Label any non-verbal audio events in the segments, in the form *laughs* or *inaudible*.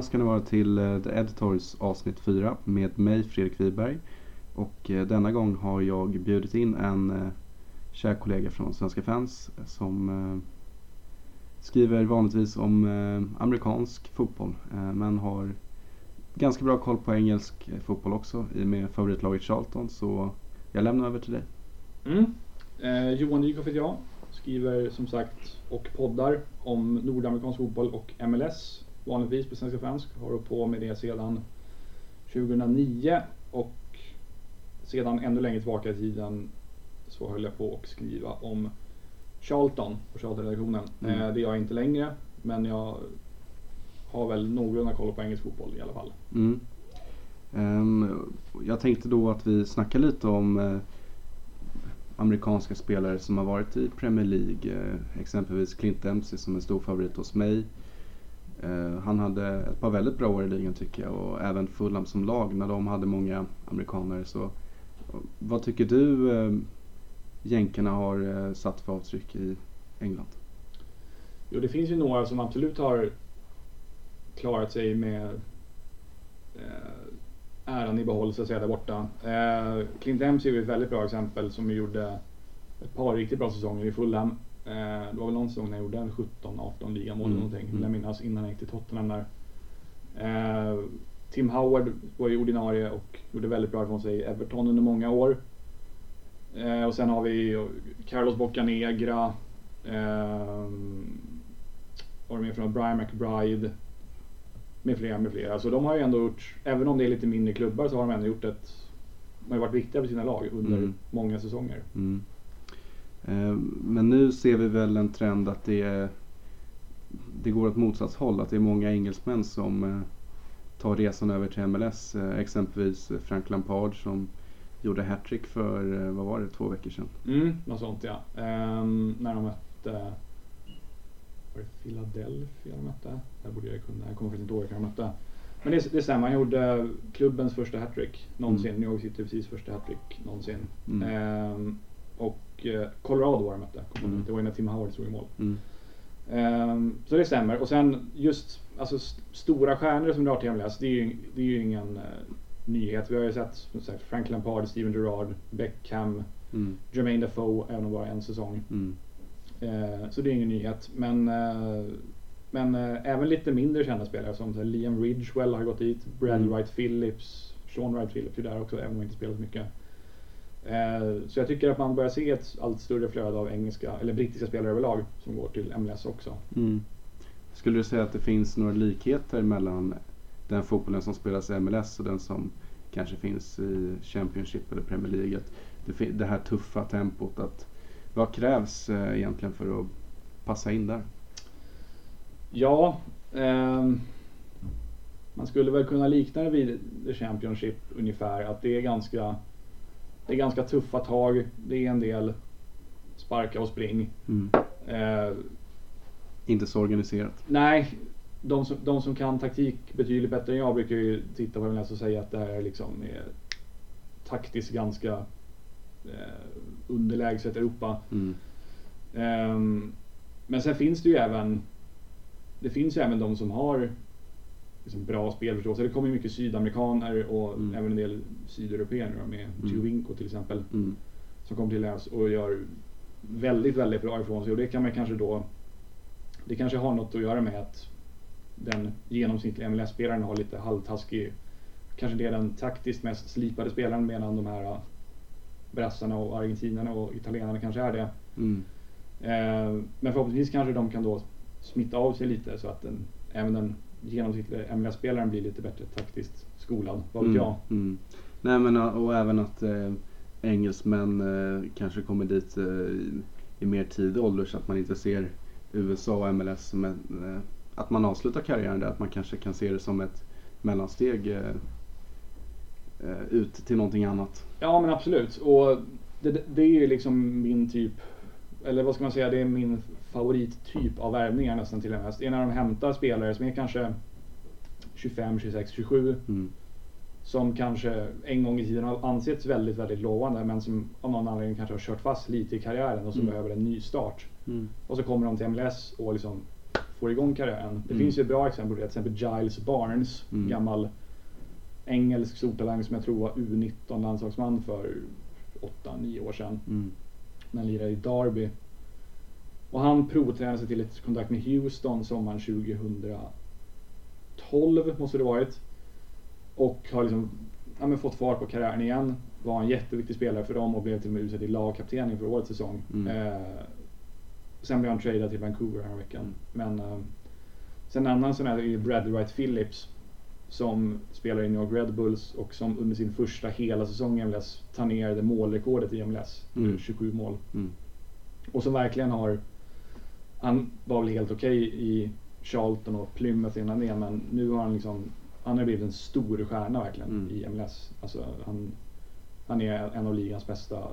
Välkomna ska ni vara till eh, The Editors avsnitt 4 med mig Fredrik Wiberg. Och eh, denna gång har jag bjudit in en eh, kär kollega från Svenska fans som skriver vanligtvis om amerikansk fotboll men har ganska bra koll på engelsk fotboll också i och med favoritlaget Charlton så jag lämnar över till dig. Mm. Eh, Johan Dykhoff heter jag. Skriver som sagt och poddar om nordamerikansk fotboll och MLS. Vanligtvis på Svenska fans. Har hållit på med det sedan 2009 och sedan ännu längre tillbaka i tiden så höll jag på att skriva om Charlton på Charlton-redaktionen. Mm. Eh, det gör jag inte längre men jag har väl någorlunda koll på engelsk fotboll i alla fall. Mm. Ehm, jag tänkte då att vi snackar lite om eh, amerikanska spelare som har varit i Premier League. Eh, exempelvis Clint Dempsey som är stor favorit hos mig. Eh, han hade ett par väldigt bra år i ligan tycker jag och även Fulham som lag när de hade många amerikanare. Så, eh, vad tycker du eh, jänkarna har satt för avtryck i England? Jo, det finns ju några som absolut har klarat sig med äran i behåll så att säga där borta. Clint Dempsey är ju ett väldigt bra exempel som gjorde ett par riktigt bra säsonger i Fulham. Eh, det var väl någon säsong när jag gjorde en 17-18 ligamål Mm, någonting, vill jag mm. minnas, innan jag gick till Tottenham där. Eh, Tim Howard var ju ordinarie och gjorde väldigt bra ifrån sig i Everton under många år. Eh, och sen har vi Carlos Bocanegra. ehm, vad har de något? Brian McBride. Med flera, med flera. Så de har ju ändå gjort, även om det är lite mindre klubbar så har de ändå gjort ett, de har varit viktiga för sina lag under Mm. många säsonger. Mm. Eh, Men nu ser vi väl en trend att det, det går åt motsatt håll. Att det är många engelsmän som eh, tar resan över till MLS. Eh, Exempelvis Frank Lampard som gjorde hattrick för, vad var det, två veckor sedan. Mm, något sånt ja. Ehm, när de mötte, var det Philadelphia de mötte? Där borde jag kunna, jag kommer faktiskt inte ihåg vilka de mötte. Men det, det stämmer, han gjorde klubbens första hattrick någonsin. New York City precis första hattrick någonsin. Mm. Ehm, och Colorado var de mötte. Mm. Det var ju när Tim Howard stod i mål. Mm. Ehm, så det stämmer. Och sen just alltså, st- stora stjärnor som drar till MLS, det är ju, det är ju ingen eh, nyhet. Vi har ju sett som sagt, Frank Lampard, Steven Gerrard, Beckham, Mm. Jermaine Defoe, även om bara en säsong. Mm. Eh, så det är ingen nyhet. Men, eh, men eh, även lite mindre kända spelare som här, Liam Ridgewell har gått dit, Bradley Mm. Wright Phillips, Sean Wright Phillips är där också, även om han inte spelat mycket. Eh, så jag tycker att man börjar se ett allt större flöde av engelska, eller brittiska spelare överlag som går till MLS också. Mm. Skulle du säga att det finns några likheter mellan den fotbollen som spelas i MLS och den som kanske finns i Championship eller Premier League? Det, det här tuffa tempot. Att, vad krävs eh, egentligen för att passa in där? Ja, ehm, man skulle väl kunna likna det vid The Championship ungefär. Att det är ganska, det är ganska tuffa tag. Det är en del sparka och spring. Mm. Eh, Inte så organiserat. nej, de som, de som kan taktik betydligt bättre än jag brukar ju titta på MLS och säga att det här är liksom är taktiskt ganska eh, underlägset Europa. Mm. Ehm, men sen finns det ju även Det finns ju även de som har liksom bra spelförståelse. Det kommer ju mycket sydamerikaner och Mm. även en del sydeuropeer med Mm. Giovinco till exempel. Mm. Som kommer till oss och gör väldigt, väldigt bra ifrån sig. Och det kan man kanske då Det kanske har något att göra med att den genomsnittliga MLS-spelaren har lite halvtaskig Kanske det är den taktiskt mest slipade spelaren medan de här brassarna och argentinarna och italienarna kanske är det. Mm. Eh, men förhoppningsvis kanske de kan då smitta av sig lite så att den, även den genomsnittliga MLS-spelaren blir lite bättre taktiskt skolad. Vad vet Mm. jag? Mm. Nej men och även att eh, engelsmän eh, kanske kommer dit eh, i, mer tidig ålder så att man inte ser USA och MLS som en, eh, att man avslutar karriären där. Att man kanske kan se det som ett mellansteg eh, eh, ut till någonting annat. Ja men absolut. Och det- det är ju liksom min typ, eller vad ska man säga, det är min favorittyp av värvningar nästan till MLS. Det är när de hämtar spelare som är kanske 25, 26, 27 Mm. som kanske en gång i tiden har ansetts väldigt, väldigt lovande men som av någon anledning kanske har kört fast lite i karriären och som Mm. behöver en ny start. Mm. Och så kommer de till MLS och liksom får igång karriären. Det Mm. finns ju ett bra exempel på det, till exempel Giles Barnes, Mm. gammal engelsk stortalang som jag tror var U19 landslagsman för 8-9 år sedan. När han lirade i Derby. Och han provtränade sig till ett kontrakt med Houston sommaren 2012 måste det varit. Och har liksom ja, men fått fart på karriären igen. Var en jätteviktig spelare för dem och blev till och med utsedd till lagkapten inför årets säsong. Mm. Eh, sen blev han tradad till Vancouver här veckan. Mm. Men eh, sen en annan sån här är Bradley Wright Phillips. Som spelar i New York Red Bulls och som under sin första hela säsong i MLS tar ner det målrekordet i MLS. Mm. 27 mål. Mm. Och som verkligen har Han var väl helt okej i Charlton och Plymouth innan det men nu har han liksom Han har blivit en stor stjärna verkligen Mm. i MLS. Alltså han, han är en av ligans bästa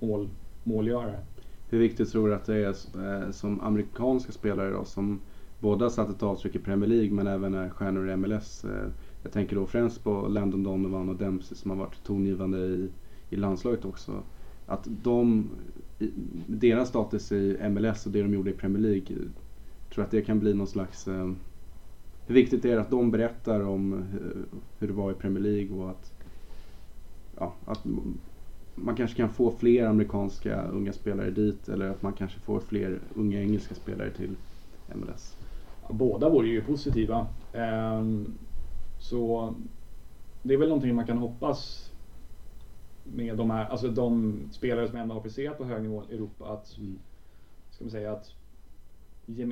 mål, målgörare. Hur viktigt tror du att det är eh, som amerikanska spelare då som Båda har satt ett avtryck i Premier League men även är stjärnor i MLS? Eh, jag tänker då främst på Landon Donovan och Dempsey som har varit tongivande i, i landslaget också. Att de, deras status i MLS och det de gjorde i Premier League, eh, tror att det kan bli någon slags eh, hur viktigt är det att de berättar om hur, hur det var i Premier League och att, ja, att man kanske kan få fler amerikanska unga spelare dit eller att man kanske får fler unga engelska spelare till MLS. Båda vore ju positiva. Ehm, så det är väl någonting man kan hoppas med de här, alltså de spelare som ändå har presterat på hög nivå i Europa att, Mm. ska man säga att,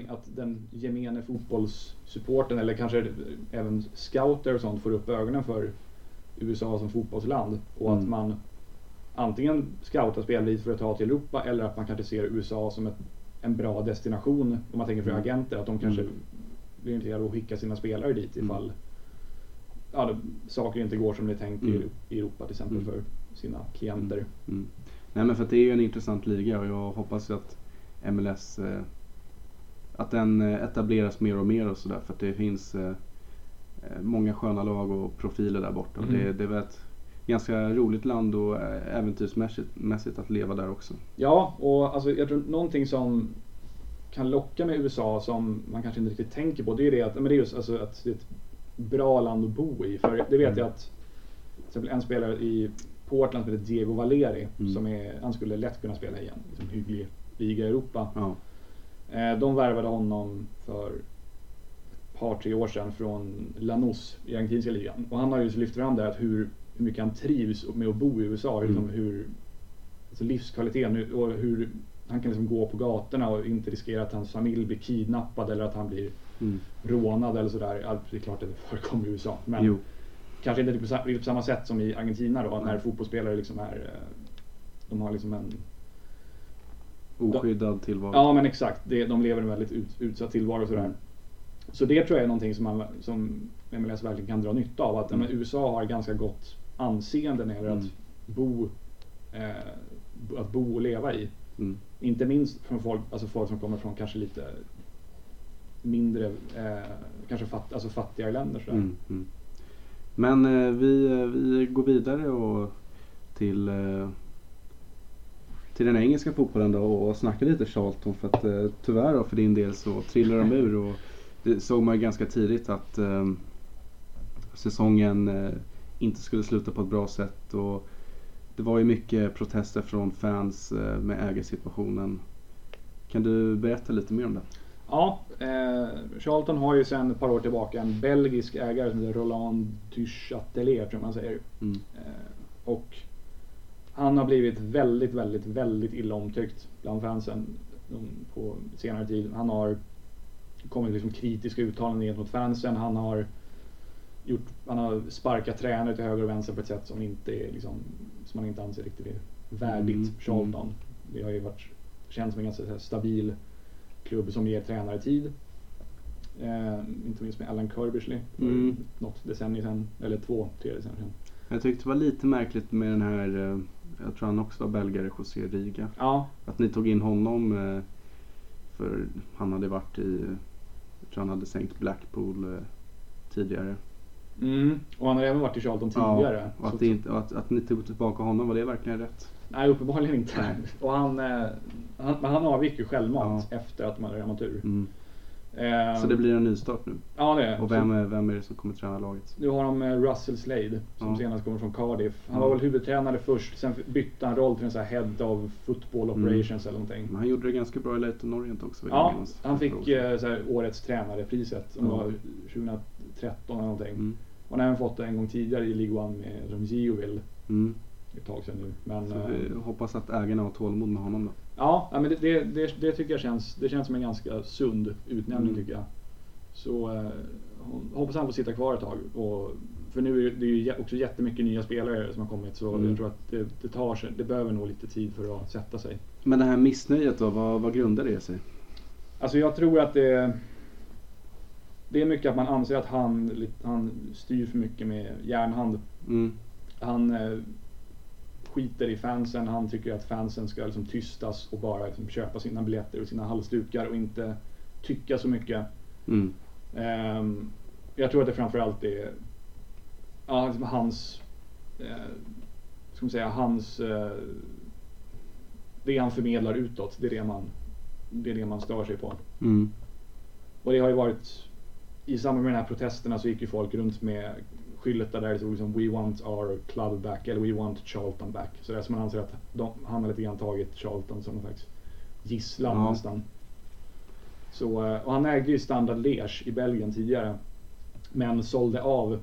att den gemene fotbollssupporten eller kanske även scouter och sånt får upp ögonen för USA som fotbollsland och att Mm. man antingen scoutar spelare dit för att ta till Europa eller att man kanske ser USA som ett, en bra destination om man tänker för Mm. agenter att de kanske Mm. blir intresserade av att skicka sina spelare dit Mm. ifall ja, det, saker inte går som det är tänkt i, Mm. i Europa till exempel Mm. för sina klienter. Mm. Nej men för att det är ju en intressant liga och jag hoppas ju att MLS eh, att den eh, etableras mer och mer och sådär för att det finns eh, eh, många sköna lag och profiler där borta. Och Mm. det, det är väl ett ganska roligt land och eh, äventyrsmässigt mässigt att leva där också. Ja, och alltså, jag tror någonting som kan locka med USA som man kanske inte riktigt tänker på det är det att, men det är just alltså, att det är ett bra land att bo i. För det vet Mm. jag att till exempel en spelare i Portland som heter Diego Valeri, Mm. som är, han skulle lätt kunna spela i en liksom, hygglig liga i Europa. Ja. Eh, de värvade honom för ett par, tre år sedan från Lanús i argentinska ligan. Och han har ju lyft fram där att hur, hur mycket han trivs med att bo i USA. Mm. Liksom hur alltså livskvaliteten och hur han kan liksom gå på gatorna och inte riskera att hans familj blir kidnappad eller att han blir Mm. rånad eller sådär. Ja, det är klart att det förekommer i USA. Men Jo. kanske inte på, samma sätt som i Argentina då när Nej. fotbollsspelare liksom är eh, de har liksom en Oskyddad tillvaro. Ja men exakt, det, de lever en väldigt ut, utsatt tillvaro och sådär. Mm. Så det tror jag är någonting som, man, som MLS verkligen kan dra nytta av. Att Mm. men, USA har ganska gott anseende när det gäller Mm. att bo, eh, att bo och leva i. Mm. Inte minst från folk, alltså folk som kommer från kanske lite mindre, eh, kanske fatt, alltså fattigare länder. Sådär. Mm, mm. Men eh, vi, eh, vi går vidare och till, eh, till den engelska fotbollen då och snackar lite Charlton för att eh, tyvärr då för din del så trillar de ur och det såg man ju ganska tidigt att eh, säsongen eh, inte skulle sluta på ett bra sätt och det var ju mycket protester från fans eh, med ägarsituationen. Kan du berätta lite mer om det? Ja, eh, Charlton har ju sedan ett par år tillbaka en belgisk ägare som heter Roland Duchatelet tror jag man säger. Mm. Eh, och han har blivit väldigt, väldigt, väldigt illa omtyckt bland fansen på senare tid. Han har kommit liksom kritiska uttalanden gentemot fansen. Han har, gjort, han har sparkat tränare till höger och vänster på ett sätt som inte är liksom, som man inte anser riktigt är värdigt Mm, Charlton. Det har ju varit känns som en ganska stabil klubb som ger tränare tid. Eh, inte minst med Alan Kirbysley för Mm. något decennium sedan, eller två, tre decennier sedan. Jag tyckte det var lite märkligt med den här, eh, jag tror han också var belgare, José Riga. Ja, Att ni tog in honom eh, för han hade varit i, jag tror han hade sänkt Blackpool eh, tidigare. Mm. Och han har även varit i Charlton tidigare. Ja, och att, det inte, och att, att ni tog tillbaka honom, var det verkligen rätt? Nej, uppenbarligen inte. Nej. Och han, eh, han, men han avgick ju självmant efter att man hade ramlat ur. Mm. Eh, Så det blir en nystart nu. Ja, det är Och vem är, vem är det som kommer träna laget? Nu har de eh, Russell Slade som Ja. senast kommer från Cardiff. Han Ja. var väl huvudtränare först, sen bytte han roll till en sån här Head of Football Mm. Operations eller någonting. Men han gjorde det ganska bra i Leighton Orient också. Ja, han fick eh, här, årets tränare-priset. Om Ja. var 2013 eller någonting. Mm. Och han har även fått det en gång tidigare i League One med Geoville. Mm. Ett tag sedan nu. Men, Så eh, vi hoppas att ägarna har tålamod med honom då. ja, men det, det, det, det tycker jag känns, det känns som en ganska sund utnämning Mm. tycker jag. Så eh, hoppas han får sitta kvar ett tag. Och, för nu är det, ju också jättemycket nya spelare som har kommit så Mm. jag tror att det, det tar sig, det behöver nog lite tid för att sätta sig. Men det här missnöjet då, vad, vad grundar det sig? Alltså jag tror att det det är mycket att man anser att han, han styr för mycket med järnhand. Mm. Han eh, skiter i fansen, han tycker att fansen ska liksom tystas och bara liksom köpa sina biljetter och sina halsdukar och inte tycka så mycket. Mm. Ehm, jag tror att det framförallt är ja, liksom hans, eh, ska man säga, hans, eh, det han förmedlar utåt, det är det man, det är det man stör sig på. Mm. Och det har ju varit, i samband med de här protesterna så gick ju folk runt med skyltar där det stod liksom We want our club back eller We want Charlton back. Så det är som man anser att de, han har lite grann tagit Charlton som någon slags gisslan Ja. nästan. Så, eh, och han ägde ju Standard Liège i Belgien tidigare. Men sålde av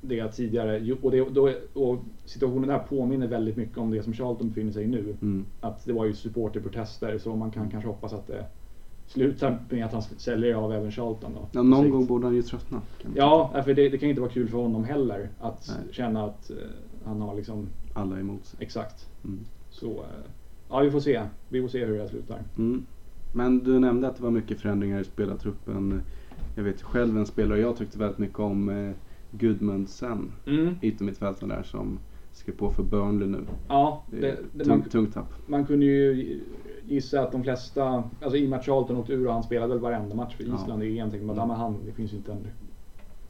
det tidigare. Och, det, då, och situationen där påminner väldigt mycket om det som Charlton befinner sig i nu. Mm. Att det var ju supporterprotester så man kan kanske hoppas att det slutar med att han säljer av även Charlton då. Ja, någon gång borde han ju tröttna. Ja, för det, det kan ju inte vara kul för honom heller att Nej. känna att eh, han har liksom. Alla emot sig. exakt. Mm. Så, eh, ja vi får se. Vi får se hur det slutar. Mm. Men du nämnde att det var mycket förändringar i spelartruppen. Jag vet själv en spelare jag tyckte väldigt mycket om, eh, Gudmundsen. Mm. Yttermittfältaren där som skrev på för Burnley nu. Ja, Det det, tung, man, tungt tapp. man kunde ju gissa att de flesta, alltså i och med att Charlton åkte ur och han spelade väl varenda match för Ja. Island i EM, tänkte man att Mm. ja, han, det finns inte en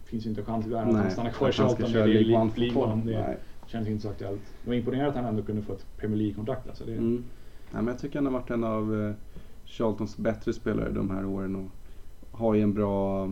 finns inte en chans i världen att han stannar kvar i Charlton. Det är League det känns inte så aktuellt. Det var imponerande att han ändå kunde få ett Premier League-kontrakt. Alltså det, Mm. Nej, men jag tycker han har varit en av eh, Charltons bättre spelare de här åren och har ju en bra,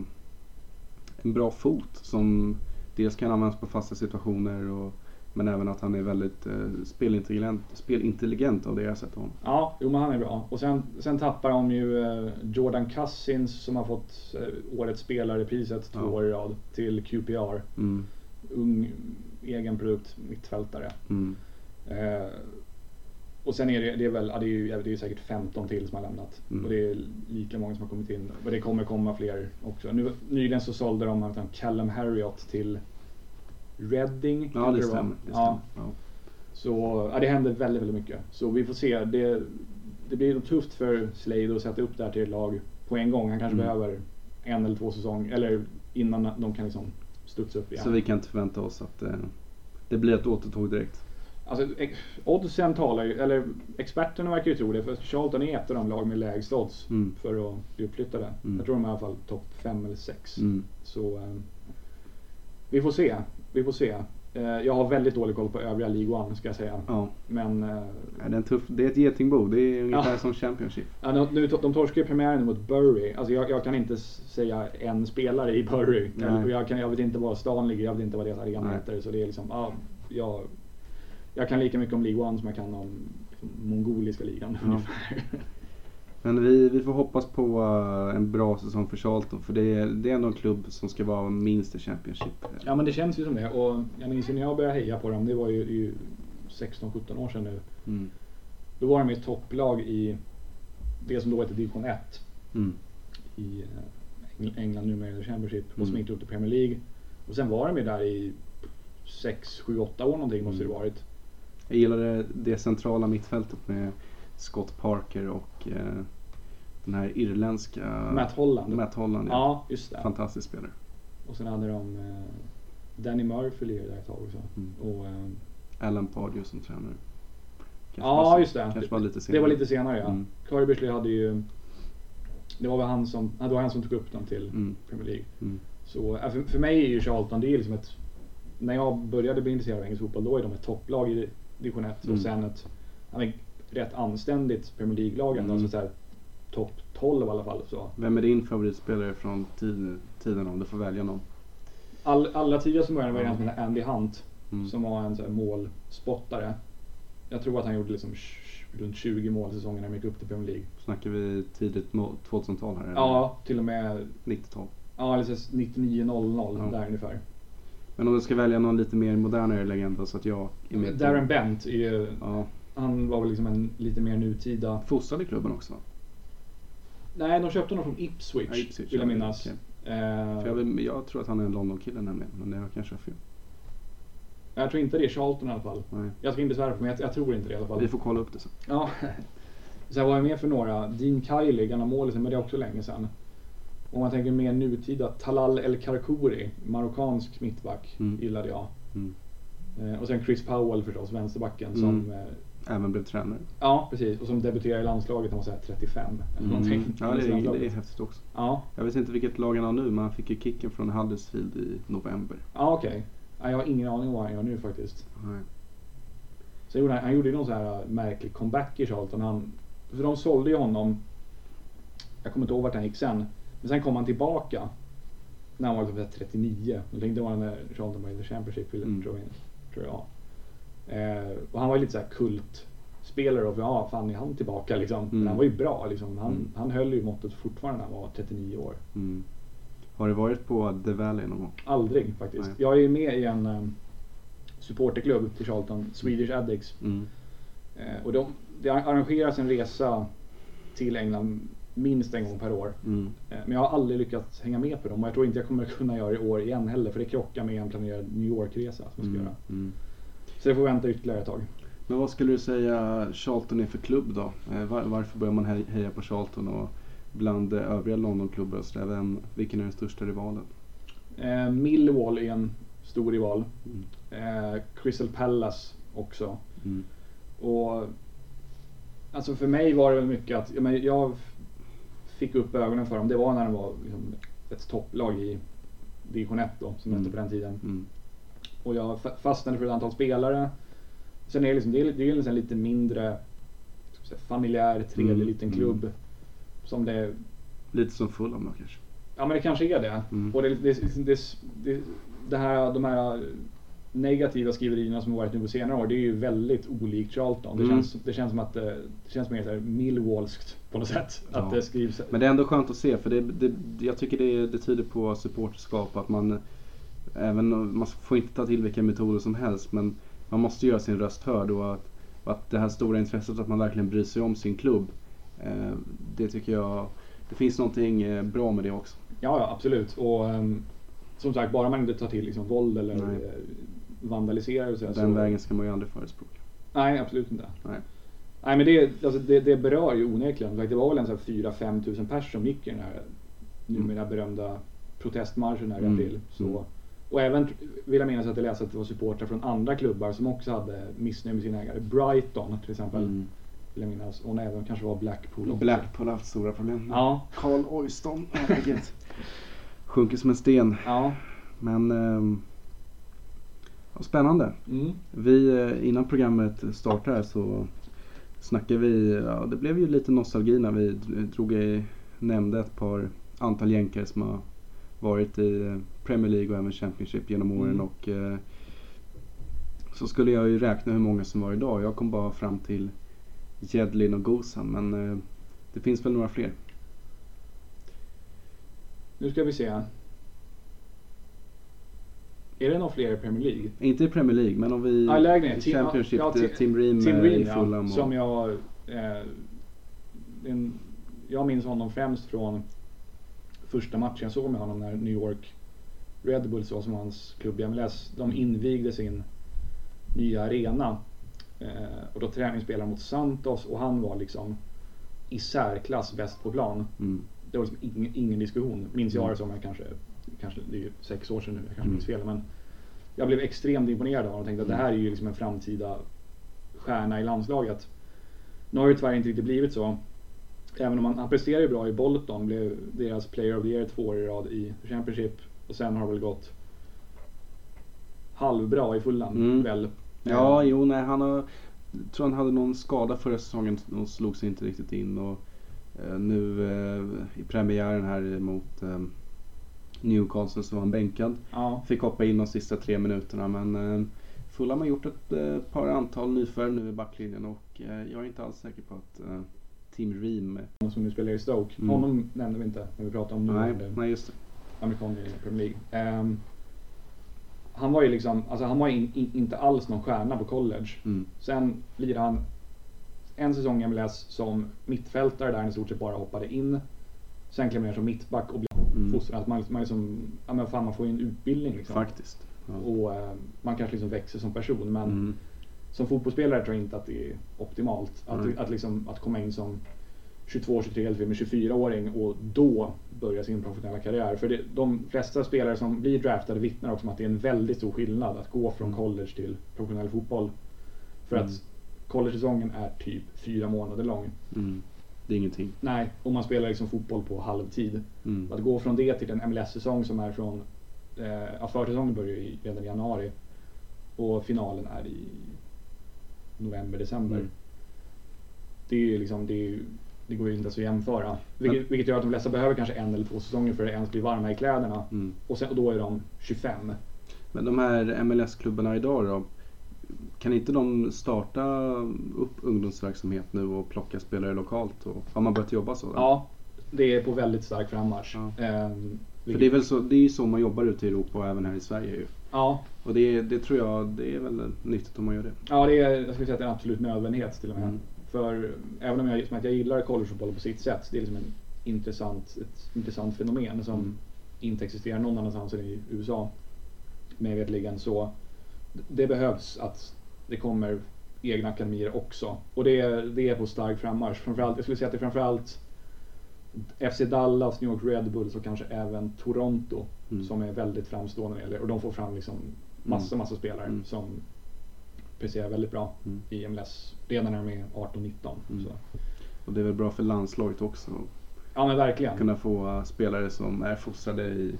en bra fot som dels kan användas på fasta situationer och, men även att han är väldigt eh, spelintelligent, spelintelligent av det jag sett honom. Ja, jo men han är bra. Och sen, sen tappar de ju eh, Jordan Cousins som har fått eh, årets spelare-priset två Ja. år i rad till QPR. Mm. Ung, egen produkt, mittfältare. Mm. Eh, och sen är det, det är väl, ja, det är ju det är säkert 15 till som har lämnat. Mm. Och det är lika många som har kommit in. Och det kommer komma fler också. Nu, nyligen så sålde de Callum Harriott till Reading. Ja, det stämmer. Det Ja, stämmer. Ja. så ja, det händer väldigt, väldigt mycket. Så vi får se. Det, det blir nog tufft för Slade att sätta upp det här till ett lag på en gång. Han kanske Mm. behöver en eller två säsonger, eller innan de kan liksom studsa upp igen. Så vi kan inte förvänta oss att eh, det blir ett återtåg direkt. Alltså, oddsen talar ju, eller experterna verkar ju tro det, för Charlton är ett av de lag med lägst odds Mm. för att bli uppflyttade. Mm. Jag tror de är i alla fall topp 5 eller 6. Mm. Så eh, vi får se. Vi får se. Eh, jag har väldigt dålig koll på övriga League One ska jag säga. Ja. Men eh, Ja, Det är, en tuff, det är ett getingbo. Det är ungefär Ja. som Championship. ja, nu, nu, de torskar ju premiären mot Bury. Alltså jag, jag kan inte säga en spelare i Bury. Nej. Och Jag, kan, jag vet inte var stan ligger, jag vet inte vad deras arena heter. Så det är liksom, ja, jag, jag kan lika mycket om League One som jag kan om mongoliska ligan. Ungefär. *laughs* Men vi, vi får hoppas på eh, en bra säsong för Charlton. För det är, det är ändå en klubb som ska vara minst i Championship. Ja men det känns ju som det. Och jag minns ju när jag började heja på dem, det var ju, ju 16-17 år sedan nu. Mm. Då var de ett topplag i det som då hette division 1 Mm. i eh, Eng- England numera, eller Championship. Och Mm. som gick upp till Premier League. Och sen var de ju där i 6, 7, 8 år någonting måste det Mm. varit. Jag gillade det centrala mittfältet med Scott Parker och eh, den här irländska Matt Holland. Matt Holland. Ja. Ja, just det. Fantastisk spelare. Och sen hade de eh, Danny Murphy lirade där ett tag också. Mm. Och, eh, Alan Pardew som tränare. Kanske ja, var, just det. Kanske var lite Det senare. var lite senare ja. Mm. Corey Beardsley hade ju det var väl han som, det var han som tog upp dem till Mm. Premier League. Mm. Så för, för mig är ju Charlton, det är liksom ett... När jag började bli intresserad av engelsk fotboll, då är de ett topplag i division 1 Mm. och sen ett ja, men, rätt anständigt Premier League-lag ändå. Mm. Alltså så här, topp 12 i alla fall. Så. Vem är din favoritspelare från tid, tiden om du får välja någon? All, allra som började var Ja. en som hette Andy Hunt Mm. som var en så här, målspottare. Jag tror att han gjorde liksom runt 20 mål säsongen när han gick upp till Premier League. Snackar vi tidigt må- 2000-tal här? eller? Ja, till och med 90-tal. ja, eller så 99-00 Ja. där ungefär. Men om du ska välja någon lite mer modernare legend så att jag är med Darren Bent, är ju, Ja. han var väl liksom en lite mer nutida... Fostrad i klubben också? Nej, de köpte honom från Ipswich, Ja, Ipswich, vill jag ja, minnas. okej. Eh, För jag, vill, jag tror att han är en London-kille nämligen, men det kanske är fel. jag tror inte det är Charlton i alla fall. Nej. Jag ska inte svära på men jag, jag tror inte det i alla fall. Vi får kolla upp det sen. Ja. Sen var jag med för några. Dean Kiley, gamla målisen, men det är också länge sedan. Om man tänker mer nutida, Talal El Karkouri, marockansk mittback, Mm. gillade jag. Mm. Eh, och sen Chris Powell förstås, vänsterbacken, som... Mm. Eh, Även blev tränare. ja, precis. Och som debuterade i landslaget, han var såhär 35. Eller någonting. Mm. Ja, det är, det är häftigt också. Ja, Jag vet inte vilket lag han har nu, men han fick ju kicken från Huddersfield i november. ja okej. Ja, jag har ingen aning om vad han gör nu faktiskt. Nej. Så gjorde han, han gjorde ju någon så här märklig comeback i Charlton. Han, för de sålde ju honom, jag kommer inte ihåg vart han gick sen. Men sen kom han tillbaka när han var typ 39. Jag tänkte det var när Charlton var i the Championship, Mm. tror, jag, tror jag. Och han var ju lite så här kultspelare och ja, fan är han tillbaka liksom. Men Mm. han var ju bra liksom. Han, Mm. han höll ju måttet fortfarande när han var 39 år. Mm. Har du varit på The Valley någon gång? Aldrig faktiskt. Nej. Jag är ju med i en um, supporterklubb till Charlton, Swedish Addicts. Mm. Eh, och de, det arrangeras en resa till England minst en gång per år. Mm. Eh, men jag har aldrig lyckats hänga med på dem och jag tror inte jag kommer *laughs* kunna göra det i år igen heller för det krockar med en planerad New York-resa som jag ska Mm. göra. Mm. Så det får vänta ytterligare ett tag. Men vad skulle du säga Charlton är för klubb då? Eh, var, varför börjar man hej- heja på Charlton och bland övriga Londonklubbar vem, vilken är den största rivalen? Eh, Millwall är en stor rival. Mm. Eh, Crystal Palace också. Mm. Och Alltså för mig var det väl mycket att jag, men, jag fick upp ögonen för dem. Det var när de var liksom, ett topplag i division 1 då, som Mm. hette på den tiden. Mm. Och jag fa- fastnade för ett antal spelare. Sen är det, liksom, det är, det är en lite mindre vi säga, familjär, trevlig Mm, liten mm. klubb. Som det, Lite som Fulham då kanske? ja men det kanske är det. Mm. Och det, det, det, det, här, de här negativa skriverierna som har varit nu på senare år, det är ju väldigt olikt Charlton. Det, Mm. känns, det känns som att det, känns mer så här Millwallskt på något sätt. Ja. Att det skrivs... Men det är ändå skönt att se för det, det, jag tycker det, det tyder på supporterskap att man även man får inte ta till vilka metoder som helst men man måste göra sin röst hörd och att, och att det här stora intresset att man verkligen bryr sig om sin klubb eh, det tycker jag det finns någonting eh, bra med det också. Ja, ja absolut. Och ehm, som sagt, bara man inte tar till liksom, våld eller Nej. eh, vandaliserar och så, Den så vägen ska man ju aldrig förespråka. Nej, absolut inte. Nej. Nej men det, alltså, det, det berör ju onekligen. Det var väl en sån här 4-5 tusen pers som gick i den här numera berömda protestmarschen här i Mm. april. Så, Mm. Och även vill jag minnas att jag läste att det var supportrar från andra klubbar som också hade missnöje med sina ägare. Brighton till exempel. Mm. Vill jag minnas. Och även kanske var Blackpool också. Blackpool har haft stora problem. Ja, Carl Oyston. *laughs* Sjunker som en sten. ja. Men ja, spännande. Mm. Vi, eh, innan programmet startade här så snackade vi, ja, det blev ju lite nostalgi när vi drog i, nämnde ett par antal jänkare som har varit i eh, Premier League och även Championship genom åren Mm. och eh, så skulle jag ju räkna hur många som var idag. Jag kom bara fram till Jedlin och Gosan men eh, det finns väl några fler. Nu ska vi se. Är det någon fler i Premier League? Inte i Premier League men om vi Ja, lägre ner. Tim- Championship, ja, ja, Ti- Tim Ream, Tim eh, Ream i ja, Fulham. och- som jag... Eh, en, jag minns honom främst från första matchen jag såg med honom när New York Red Bulls var som hans klubb i MLS. De invigde sin nya arena. Eh, och då träningsspelade mot Santos och han var liksom i särklass bäst på plan. Mm. Det var liksom ingen, ingen diskussion. Minns jag Mm. det som jag kanske, kanske, det är ju sex år sedan nu, jag kanske Mm. minns fel. Men jag blev extremt imponerad av honom och tänkte att det Mm. här är ju liksom en framtida stjärna i landslaget. Nu har det tyvärr inte riktigt blivit så. Även om han, han presterar ju bra i Bolton, blev deras player of the year två år i rad i Championship. Och sen har det väl gått halvbra i Fulham Mm. väl. Ja, jo, nej, han har, tror han hade någon skada förra säsongen och slog sig inte riktigt in. Och, Eh, nu eh, i premiären här mot eh, Newcastle så var han bänkad. Ja. Fick hoppa in de sista tre minuterna men eh, Fulham har gjort ett eh, par antal nyförvärv nu i backlinjen och eh, jag är inte alls säker på att Team Ream... som nu spelar i Stoke. Mm. Honom nämnde vi inte när vi pratade om Nej, nuvarande nej just det. Amerikan i Premier League. Ehm, han var ju liksom, alltså han var in, in, inte alls någon stjärna på college. Mm. Sen lirade han en säsong i MLS som mittfältare där han i stort sett bara hoppade in. Sen klev han ner som mittback och blev Mm. fostrad. Att man, man, liksom, ja, men fan, man får ju en utbildning liksom. Faktiskt. Ja. Och eh, man kanske liksom växer som person. Men Mm. som fotbollsspelare tror jag inte att det är optimalt. Att, Nej. att, liksom, att komma in som 22, 23 eller till och med 24-åring och då börja sin professionella karriär. För det, de flesta spelare som blir draftade vittnar också om att det är en väldigt stor skillnad att gå från Mm. college till professionell fotboll. För Mm. att college-säsongen är typ fyra månader lång. Mm. Det är ingenting. Nej, och man spelar liksom fotboll på halvtid. Mm. Att gå från det till en MLS-säsong som är från, eh, försäsongen börjar ju i- redan i januari och finalen är i november, december. Mm. Det är ju liksom, det, är ju, det går ju inte ens att jämföra. Vilket, vilket gör att de flesta behöver kanske en eller två säsonger för att ens bli varma i kläderna. Mm. Och, sen, och då är de 25. Men de här MLS-klubbarna idag då? Kan inte de starta upp ungdomsverksamhet nu och plocka spelare lokalt? Och, har man börjat jobba så? Ja, det är på väldigt stark frammarsch. Ja. Ehm, För vilket- det är väl så, det är så man jobbar ute i Europa och även här i Sverige ju. Ja, Och det, det tror jag, det är väl nyttigt om man gör det. ja det är, jag skulle säga att det är en absolut nödvändighet till och med. Mm. För även om jag, som att jag gillar collegefotboll på sitt sätt, det är liksom en intressant, ett intressant fenomen som Mm. inte existerar någon annanstans än i USA. Mig veterligen så det behövs att det kommer egna akademier också. Och det är, det är på stark frammarsch. Framförallt, jag skulle säga att det är framförallt FC Dallas, New York Red Bulls och kanske även Toronto Mm. som är väldigt framstående när det gäller- och de får fram liksom massa, massa spelare Mm. som presterar väldigt bra Mm. i MLS redan när de är 18-19. Mm. Och det är väl bra för landslaget också. Ja men verkligen. Kunna få spelare som är fostrade i,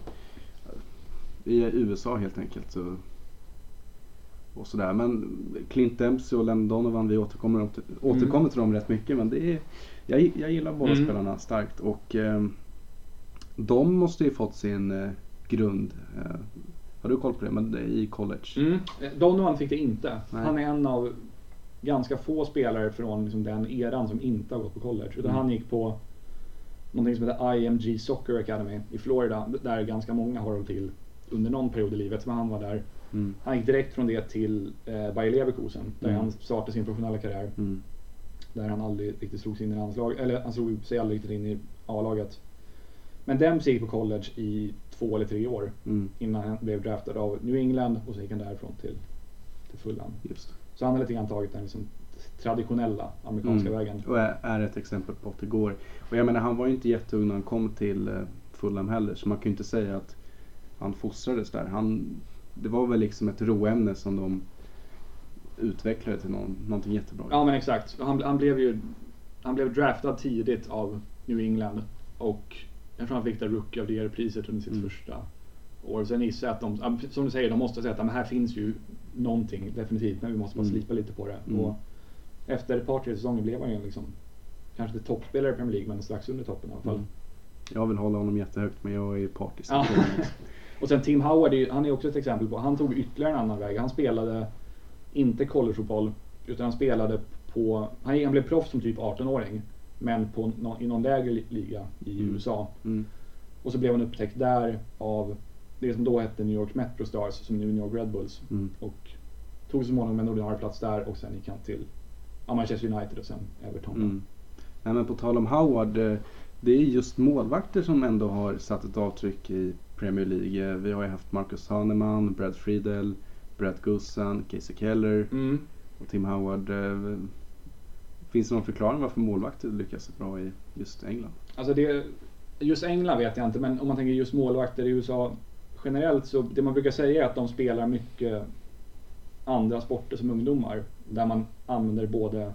i USA helt enkelt. Så, och sådär. Men Clint Dempsey och Len Donovan, vi återkommer, till, återkommer till dem rätt mycket. Men det är, jag, jag gillar båda Mm. spelarna starkt. Och ehm, de måste ju fått sin eh, grund. eh, har du koll på det? Men det är i college. Mm. Donovan fick det inte. Nej. Han är en av ganska få spelare från liksom den eran som inte har gått på college. Utan Mm. han gick på någonting som heter IMG Soccer Academy i Florida. Där ganska många har hållit till under någon period i livet. Men han var där. Mm. Han gick direkt från det till eh, Bayer Leverkusen. Där Mm. han startade sin professionella karriär. Mm. Där han aldrig riktigt slog sig in i landslag, eller han slog sig aldrig riktigt in i A-laget. Men Dempsey gick på college i två eller tre år Mm. innan han blev draftad av New England och så gick han därifrån till, till Fulham. Så han har lite grann tagit den liksom traditionella amerikanska Mm. vägen. Och är, är ett exempel på att det går. Och jag menar han var ju inte jätteung när han kom till eh, Fulham heller. Så man kan ju inte säga att han fostrades där. Han, det var väl liksom ett råämne som de utvecklade till någon, någonting jättebra. Ja men exakt. Han, han blev ju han blev draftad tidigt av New England och jag tror han fick det Rookie of the Year-priset under sitt Mm. första år. Sen gissar jag att de, som du säger, de måste säga att men här finns ju någonting definitivt men vi måste bara Mm. slipa lite på det. Mm. Och efter ett par, tre säsonger blev han ju liksom kanske inte toppspelare i Premier League men strax under toppen i alla fall. Mm. Jag vill hålla honom jättehögt men jag är partisk. Ja. *laughs* Och sen Tim Howard, han är också ett exempel på, han tog ytterligare en annan väg. Han spelade inte collegefotboll utan han spelade på, han, han blev proffs som typ 18-åring. Men på, nå- i någon lägre li- liga i Mm. USA. Mm. Och så blev han upptäckt där av det som då hette New York Metro Stars, som nu är New York Red Bulls. Mm. Och tog så småningom en ordinarie plats där och sen gick han till Manchester United och sen Everton. Mm. Nej, men på tal om Howard. eh, Det är just målvakter som ändå har satt ett avtryck i Premier League. Eh, Vi har ju haft Marcus Hahnemann, Brad Friedel, Brad Gussan, Casey Keller Mm. och Tim Howard. Finns det någon förklaring varför målvakter lyckas så bra i just England? Alltså det, just England vet jag inte, men om man tänker just målvakter i USA generellt så det man brukar säga är att de spelar mycket andra sporter som ungdomar. Där man använder både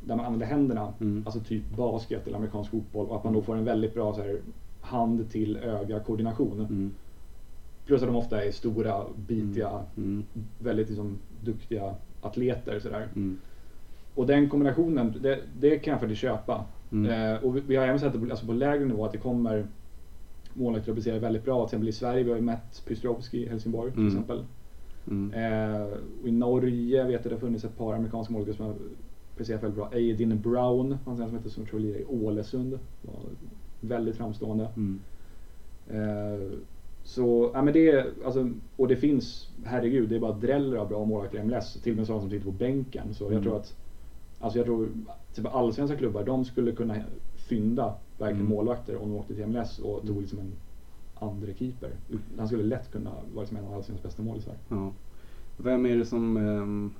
där man använder händerna, Mm. alltså typ basket eller amerikansk fotboll och att man då får en väldigt bra så här, hand till öga koordination. Mm. Plus att de ofta är stora, bitiga, Mm. väldigt liksom, duktiga atleter. Sådär. Mm. Och den kombinationen, det, det kan jag faktiskt köpa. Mm. Eh, och vi, vi har även sett det på, alltså på lägre nivå att det kommer målvakter att prestera väldigt bra. Till exempel i Sverige, vi har ju Matt Pystrovski i Helsingborg till Mm. exempel. Mm. Eh, och I Norge vet jag det har funnits ett par amerikanska målvakter som har presterat väldigt bra. Aidin Brown, han som heter som tror i Ålesund. Var väldigt framstående. Mm. Eh, så, ja men det, alltså, och det finns, herregud, det är bara dräller av bra målvakter i MLS. Till och med sådana som sitter på bänken. Så Mm. jag tror att, alltså jag tror, typ allsvenska klubbar, de skulle kunna fynda verkligen Mm. målvakter om de åkte till MLS och tog liksom en andre keeper. Han skulle lätt kunna vara liksom en av allsvenskans bästa målisar. Ja. Vem är det som ehm,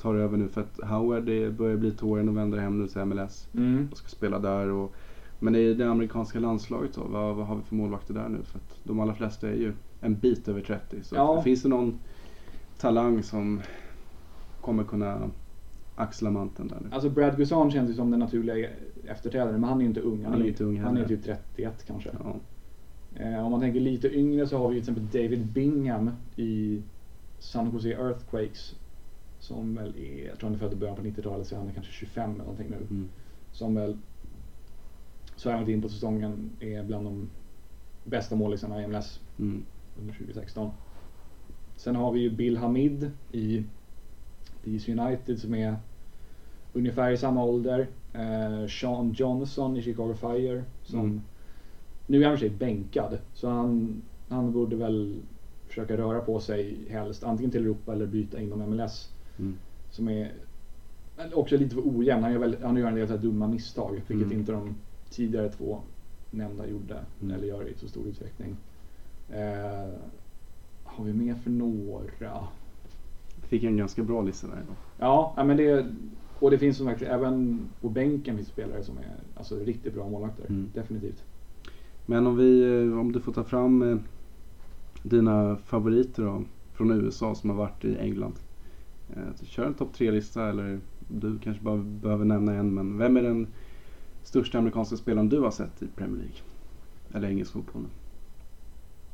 tar över nu? För att Howard börjar bli till åren och vänder hem nu till MLS Mm. och ska spela där. Och, men i det amerikanska landslaget då, vad, vad har vi för målvakter där nu? För att de allra flesta är ju en bit över 30. Så Ja. finns det någon talang som kommer kunna axla manteln där nu? Alltså Brad Guzan känns ju som den naturliga efterträdaren, men han är ju inte ung. Han är inte ung Han är typ 31 kanske. Ja. Eh, om man tänker lite yngre så har vi ju till exempel David Bingham i San Jose Earthquakes. Som väl är, jag tror han är född i början på 90-talet så han är kanske 25 eller någonting nu. Mm. Som väl, så här långt in på säsongen, är bland de bästa målisarna i MLS Mm. under 2016. Sen har vi ju Bill Hamid i DC United som är ungefär i samma ålder. Eh, Sean Johnson i Chicago Fire som Mm. nu är han för sig bänkad så han, han borde väl försöka röra på sig helst antingen till Europa eller byta inom MLS Mm. som är också lite för ojämn. Han gör, väl, han gör en del dumma misstag vilket Mm. inte de tidigare två nämnda gjorde Mm. eller gör i så stor utsträckning. Eh, har vi mer för några? Fick en ganska bra lista där. Ja, men det, och det finns som sagt även på bänken finns spelare som är alltså, riktigt bra målvakter. Mm. Definitivt. Men om, vi, eh, om du får ta fram eh, dina favoriter då, från USA som har varit i England. Eh, kör en topp tre-lista eller du kanske bara behöver nämna en. Men vem är den största amerikanska spelaren du har sett i Premier League? Eller engelsk fotboll?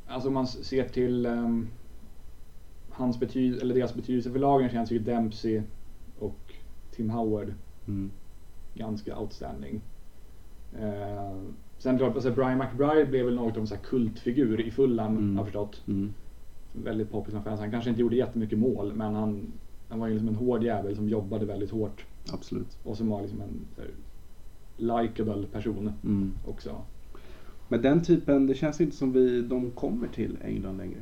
Alltså om man ser till ehm, hans betyd- eller deras betydelse för lagen känns ju Dempsey och Tim Howard Mm. ganska outstanding. Eh, sen klart, alltså Brian McBride blev väl något av en här kultfigur i Fulham Mm. har förstått. Mm. Väldigt poppis bland fans. Han kanske inte gjorde jättemycket mål men han, han var ju liksom en hård jävel som jobbade väldigt hårt Absolut. och som var liksom en så likable person Mm. också. Men den typen, det känns inte som vi, de kommer till England längre.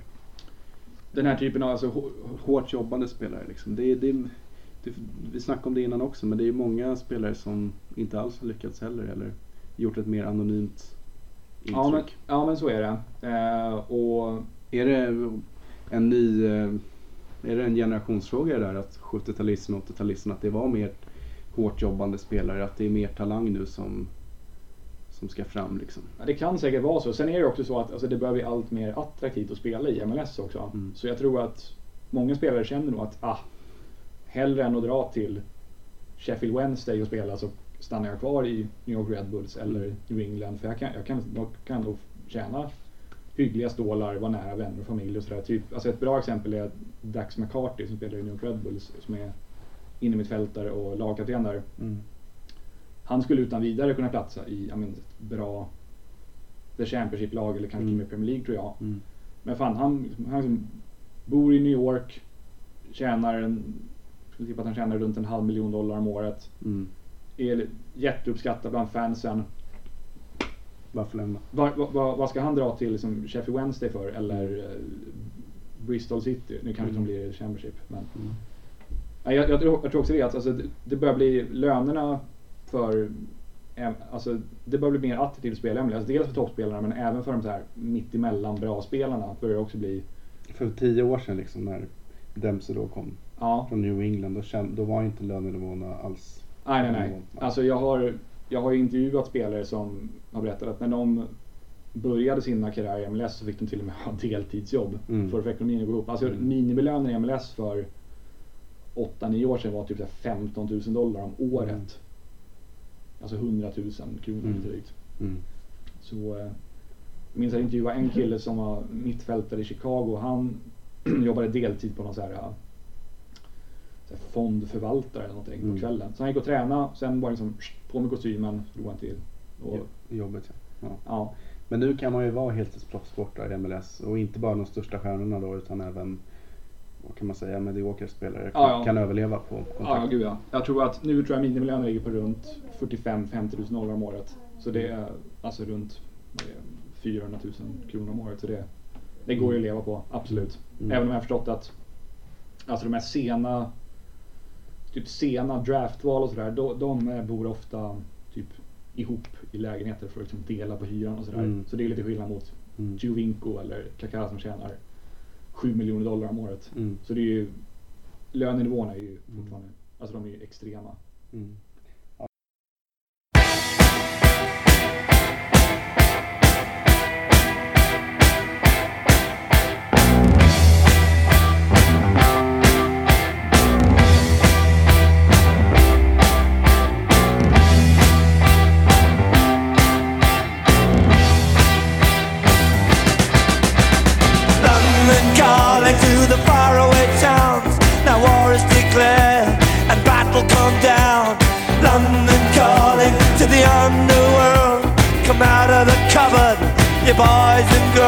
Den här typen av, alltså, hå- Hårt jobbande spelare liksom. Det, det, det, vi snackade om det innan också men det är många spelare som inte alls har lyckats heller eller gjort ett mer anonymt intryck. ja, men, ja men så är det. Eh, och Är det en ny, eh, är det en generationsfråga det där att 70-talisterna och 80-talisterna att det var mer hårt jobbande spelare, att det är mer talang nu som, som ska fram liksom? Ja, det kan säkert vara så. Sen är det också så att alltså, det börjar bli allt mer attraktivt att spela i MLS också. Mm. Så jag tror att många spelare känner nog att ah, hellre än att dra till Sheffield Wednesday och spela så stannar jag kvar i New York Red Bulls eller Mm. New England. För jag kan, jag kan, jag kan nog tjäna hyggliga stålar, vara nära vänner och familj och sådär. Typ, alltså ett bra exempel är Dax McCarty som spelar i New York Red Bulls som är innermittfältare och lagkapten där. Han skulle utan vidare kunna platsa i jag menar, ett bra The Championship-lag eller kanske och med Premier League tror jag. Mm. Men fan, han, han liksom bor i New York, tjänar en, skulle tippa att han tjänar runt en halv miljon dollar om året. Mm. Är jätteuppskattad bland fansen. Varför lämna? Vad, vad, vad vad ska han dra till liksom Sheffield Wednesday för? Eller eh, Bristol City? Nu kanske Mm. de blir Championship. Men, Mm. Jag, jag, tror, jag tror också det att alltså, det, det börjar bli lönerna för Alltså, det börjar bli mer attraktivt MLS. Alltså, dels för toppspelarna men även för de så här mittemellan bra spelarna börjar det också bli För tio år sedan liksom när Dempsey då kom Ja, från New England, då, känd, då var inte lönenivåerna alls nej nej nej. Alltså jag har, jag har ju intervjuat spelare som har berättat att när de började sina karriärer i MLS så fick de till och med ha deltidsjobb Mm. för att få ekonomin att gå ihop. Alltså Mm. minimilönen i MLS för 8-9 år sedan var typ så här 15 000 dollar om året. Mm. Alltså 100 000 kronor Mm. drygt. Mm. Så eh, jag minns jag intervjuade en kille som var mittfältare i Chicago. Han *clears throat* jobbade deltid på någon så här, så här, fondförvaltare eller någonting Mm. på kvällen. Så han gick och tränade, sen var det liksom *sniffs* på med kostymen, drog han till. Och, Jo- Jobbet ja. ja. ja. Men nu kan man ju vara heltidsproffs borta i MLS och inte bara de största stjärnorna då utan även vad kan man säga, mediokra spelare kan, Ja, ja. kan överleva på Ja, ja, kontrakt. gud ja. Jag tror att nu tror jag minimilönen ligger på runt 45-50 000 dollar om året. Så det är alltså runt vad är det, 400 000 kronor om året. Så det, det går ju att leva på, absolut. Mm. Även om jag har förstått att alltså de här sena typ sena draftval och sådär, de, de eh, bor ofta typ ihop i lägenheter för att liksom dela på hyran och sådär. Mm. Så det är lite skillnad mot Mm. Giovinco eller Kaká som tjänar 7 miljoner dollar om året. Mm. Så det är ju lönenivåerna är ju fortfarande, alltså de är ju extrema.